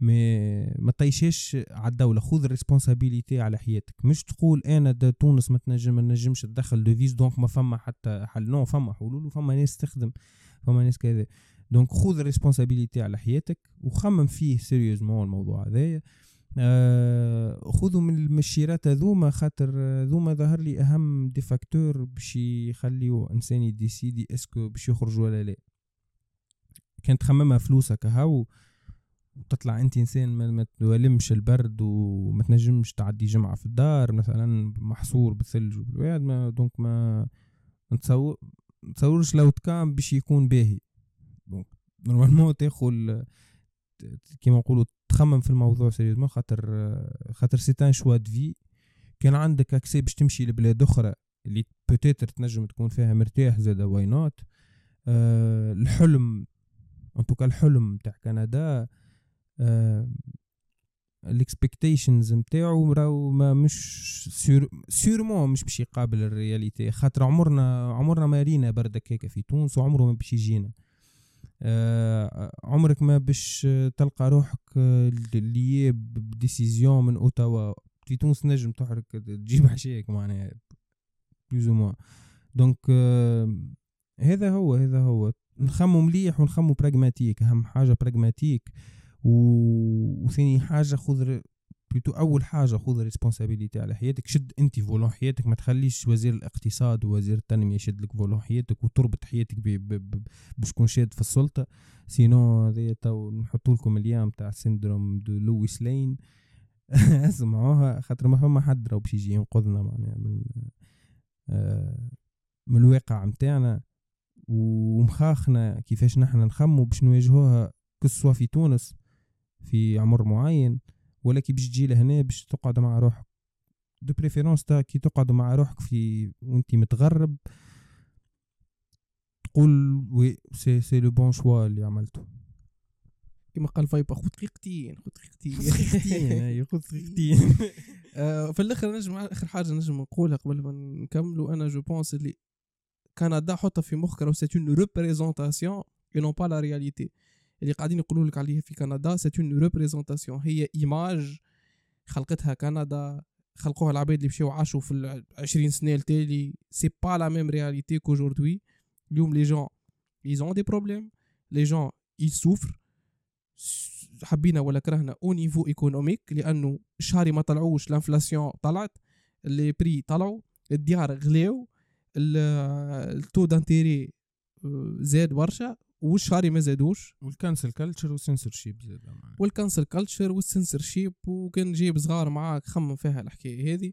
mais ما طيشهاش على الدولة. خذ الـ responsabilité على حياتك. مش تقول أنا دا تونس ما تنجم ما نجمش تدخل devise donc ما فما حتى حل. non فما حلول وفما ناس تخدم. فما ناس كذا. donc خذ responsabilité على حياتك وخمم فيه sérieusement الموضوع هذايا. آه خذوا من المشيرات هذوما خاطر ذوما ظهر لي أهم des facteurs باش يخليو إنسان يديسيدي est-ce que باش يخرج ولا لا. كان تخممها فلوسك هاو. وتطلع انت انسان ما تولمش البرد وما تنجمش تعدي جمعة في الدار مثلا محصور بالثلج والواد ما donc ما نتصور نتصورش لو تكام باش يكون باهي. donc normalement تاخذ كيما نقولوا تخمم في الموضوع sérieusement خاطر خاطر c'est un choix de vie كان عندك accès باش تمشي لبلاد أخرى اللي peut-être تنجم تكون فيها مرتاح زاد why not أه الحلم en tout cas الحلم تاع كندا ال expectations نتاعو راهو ما مش sûr sûrement مش باش يقابل ال réalité. خاطر عمرنا عمرنا ما رينا بردك هيك في تونس وعمره ما باش يجينا. آه عمرك ما باش تلقى روحك اللي ب décision من أوتاوا. في تونس نجم تحرك تجيب حشيك معناها plus ou moins donc آه هذا هو هذا هو. نخمو مليح ونخمو pragmatique أهم حاجة pragmatique وثاني حاجة خذ plutôt أول حاجة خذ responsabilité على حياتك. شد أنت volant حياتك. ما تخليش وزير الاقتصاد ووزير التنمية يشد لك volant حياتك وتربط حياتك باش تكون شاد في السلطة. سينو هذايا تو نحطوا لكم اليوم تاع سيندروم دو لويس لين اسمعوها خاطر ما فما حد راه باش يجي ينقذنا معناها من آه من الواقع متاعنا. ومخاخنا كيفاش نحن نخمو باش نواجهوها كسوا في تونس. في عمر معين ولا كي باش تجي لهنا باش تقعد مع روحك. دو بريفيرونس تا كي تقعد مع روحك في وأنت متغرب تقول oui c'est c'est le bon choix اللي عملته. كما قال فايبا خذ دقيقتين خذ دقيقتين دقيقتين خذ دقيقتين في الآخر نجم آخر حاجة نجم نقولها قبل ما نكملوا أنا je pense اللي كندا حطها في مخك راه c'est une représentation et non pas la réalité اللي قاعدين يقولوا لك عليها في كندا c'est une représentation هي image خلقتها كندا خلقوها العباد اللي مشاو عاشوا في العشرين سنة التالي c'est pas la même réalité qu'aujourd'hui اليوم les jeunes ils ont des problèmes les jeunes ils souffrent حبينا ولا كرهنا au niveau économique لأنه الشهري ما طلعوش ال inflation طلعت les prix طلعوا الديار غلاو ال taux d'intérêt زاد برشا. والشهري ما زادوش والكانسل كلتشر والسنسورشيب زاد والكانسل كلتشر والسنسورشيب وكان جايب صغار معاك خمم فيها الحكاية هذه.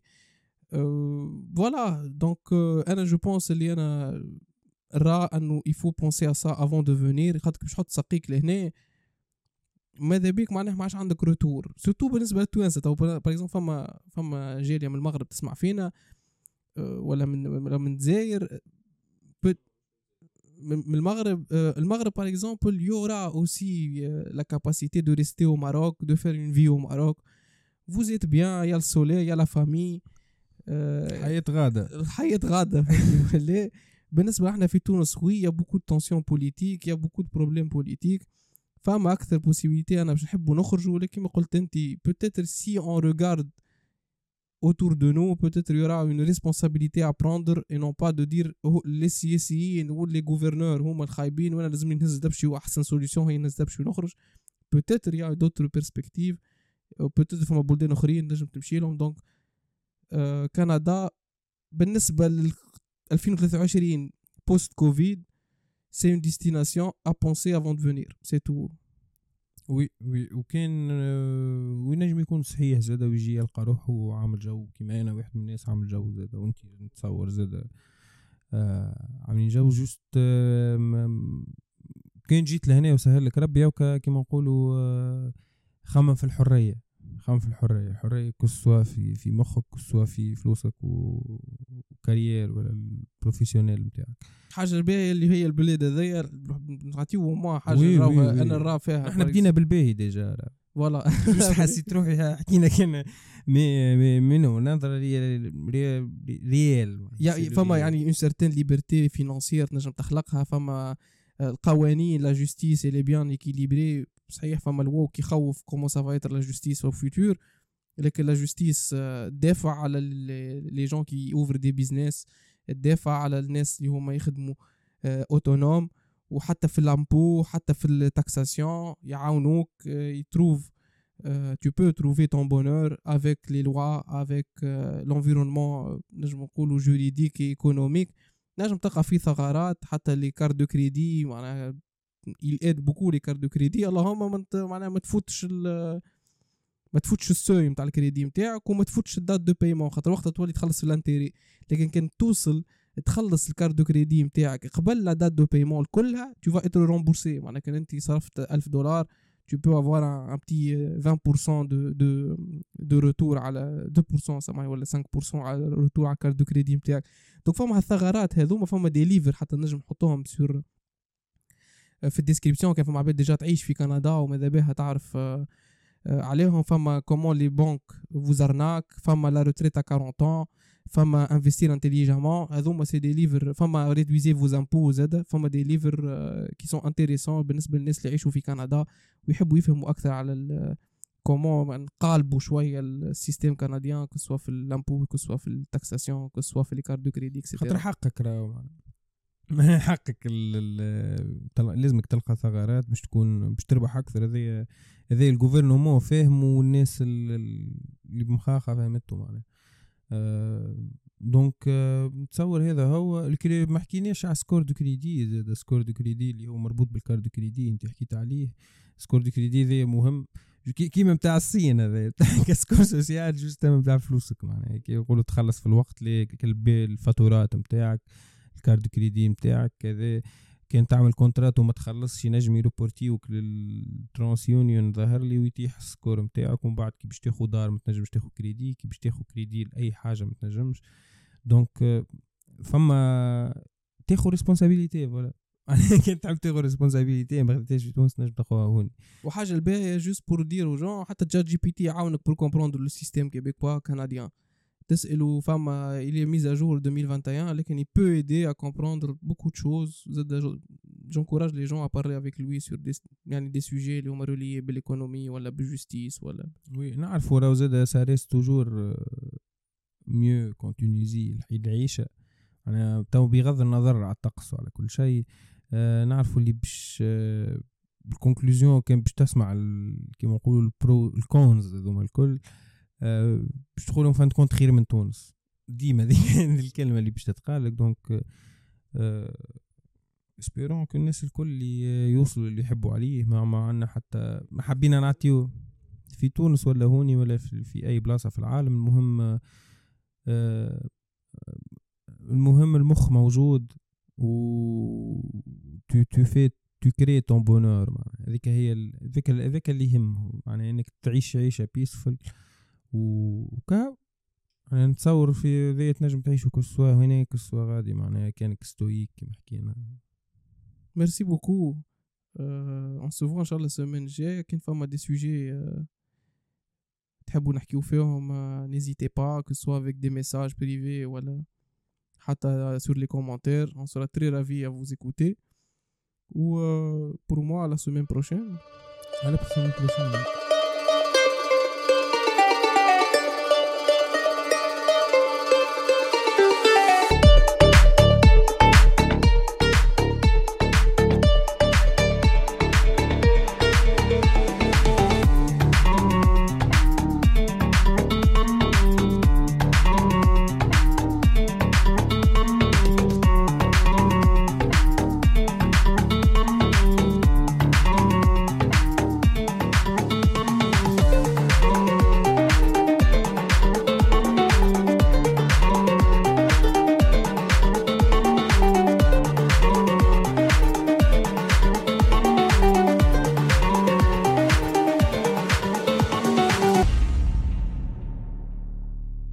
voilà donc أنا je pense اللي أنا را أنه il faut penser à ça avant de venir خاطر باش تحط سقيك لهنا. ماذا بيك؟ معناه ما عادش عندك retour surtout بالنسبة للتوانسة. toi par exemple فما فما جالية من المغرب تسمع فينا. ولا من من الجزائر. من المغرب المغرب par exemple il aura aussi la capacité de rester au Maroc de faire une vie au Maroc vous êtes bien يا السولي يا لا فامي حياة غادة حياة غادة بالنسبة إحنا في تونس وي يا بوكو دو تونسيون بوليتيك يا بوكو دو بروبليم بوليتيك فما أكثر بوسيبيليتي أنا باش نحبوا نخرجوا ولكن ما قلت انت بوتيتر سي اون ريغارد autour de nous, peut-être il y aura une responsabilité à prendre et non pas de dire oh, les سياسيين ou les gouverneurs هما الخايبين وأنا لازم نهز دبشي واحسن سوليوشن هي نهز دبشي ونخرج peut-être il y a d'autres perspectives peut-être فما بلدان اخرين نجم تمشي لهم donc آه كندا بالنسبة ل 2023 post Covid c'est une destination à penser avant de venir c'est tout oui oui وكان وينجم يكون صحيح زاد ويجي يلقى روحه عامل جو كيما أنا واحد من الناس عامل جو زاد وانت نتصور زاد آه عاملين جو juste آه كان جيت لهنا وسهل لك. ربي كيما نقولوا آه خمم في الحرية. خمم في الحرية الحرية كسوا في في مخك كسوا في فلوسك وكارير ولا البروفيسيونيل نتاعك حاجة الباهيه اللي هي البلاد هذيا نعطيو ما حاجة وي وي وي. أنا نرى فيها إحنا بدينا بالباهي ديجا. فوالا. مش حسيت روحي حكينا كان مي مي منو؟ نظرة ريال ريال فما يعني اون سيرتين ليبرتي فينانسيير تنجم تخلقها فما القوانين لا جوستيس اللي بيان ايكيليبري صحيح فما الوو كيخوف كومون سافا لا جوستيس في الفيتور لكن لا جوستيس دافع على لي جون كي اوفر دي بيزنس تدافع على الناس اللي هما يخدموا اوتونوم وحتى في لامبو حتى في التاكساسيون يعاونوك يتروف tu peux trouver ton bonheur avec les lois avec l'environnement نجم نقولوا juridique économique نجم تلقى فيه ثغرات حتى les cartes de crédit معناها aide beaucoup les cartes de crédit اللهم معناها ما تفوتش ما تفوتش ال seuil نتاع الكريدي نتاعك وما تفوتش ال date de paiement خاطر وقتها تولي تخلص في ال intérêts. لكن كان توصل تخلص ال carte de crédit نتاعك قبل la date de paiement كلها tu vas être remboursé معناها كان انت صرفت 1000 دولار tu peux avoir un, un petit 20% de de de retour على 2% سامحني ولا 5% على retour على ال carte de crédit نتاعك donc فما الثغرات هذوما فما des livres حتى نجم نحطوهم sûr في ال description كان فما عباد déjà تعيش في كندا وماذا بها تعرف آه، آه، عليهم فما comment les banques vous arnaquent فما la retraite 40 ans فما investir intelligemment هذوما c'est des livres فما réduisez vos impôts زاد. فما des livres qui sont intéressants بالنسبة للناس اللي يعيشوا في كندا ويحبوا يفهموا أكثر على comment نقالبوا شوية ال système canadien soit في ال impôt soit في ال taxation soit في les cartes de crédit خاطر حقك راهو حقك لازمك تلقى ثغرات باش تكون باش تربح أكثر. هذايا هذايا ال gouvernement فاهم والناس اللي بمخاخة فهمته معناها. donc أه نتصور هذا هو ما حكيناش على score de crédit زاد score de crédit اللي هو مربوط بال carte de crédit انت حكيت عليه. score de crédit ذا مهم. كيما نتاع الصين هذا ك score social juste نتاع فلوسك معناها. كي يقولوا تخلص في الوقت الفاتورات نتاعك ال carte crédit نتاعك كذا. كان تعمل contrat وما تخلصش ينجم يروبورتيوك لل TransUnion ظهر لي ويتيح ال score نتاعك ومن بعد كي باش تاخو دار ما تنجمش تاخو كريدي كي باش تاخو كريدي لأي حاجة ما تنجمش. donc فما تاخو responsabilité voilà كان تحب تاخو responsabilité ما خديتهاش في تونس نجم تاخوها هوني. وحاجة الباهية juste pour dire jeunes حتى ChatGPT يعاونك pour comprendre le système québécois canadien تسألوا فما il est mis à jour 2021 لكن il peut aider à comprendre beaucoup de choses. J'encourage les gens à parler avec lui sur des يعني des sujets اللي هما reliés بال économie ولا بال justice ولا وي نعرفوا راهو زاد ça reste toujours mieux qu'en Tunisie العيشة أنا تو بغض النظر على الطقس وعلى كل شيء نعرفوا اللي باش بال conclusion كان باش تسمع كيما نقولوا ال pros ال cons هذوما الكل باش تقولهم fin compte خير من تونس. ديما دي الكلمة اللي باش تتقال لك donc espérons que الناس الكل اللي يوصلوا اللي يحبوا عليه ما, ما عندنا حتى ما حبينا نعطيو في تونس ولا هوني ولا في, في أي بلاصة في العالم. المهم آه، المهم المخ موجود و tout tout في tu crées ton bonheur هذيك هي هذيك اللي يهم معناها إنك تعيش عيشة peaceful وكا يعني نتصور في ذي تنجم تعيشوا كسوا هنا كسوا غادي معناها كانك stoïque كما حكينا. merci beaucoup on se ان شاء الله السيمين الجاية. كاين فما des sujets تحبوا نحكيو فيهم n'hésitez pas que ce soit avec des messages privés ولا حتى commentaires. On sera très ravis à vous écouter. Ou euh, pour moi à la semaine prochaine. À la semaine prochaine.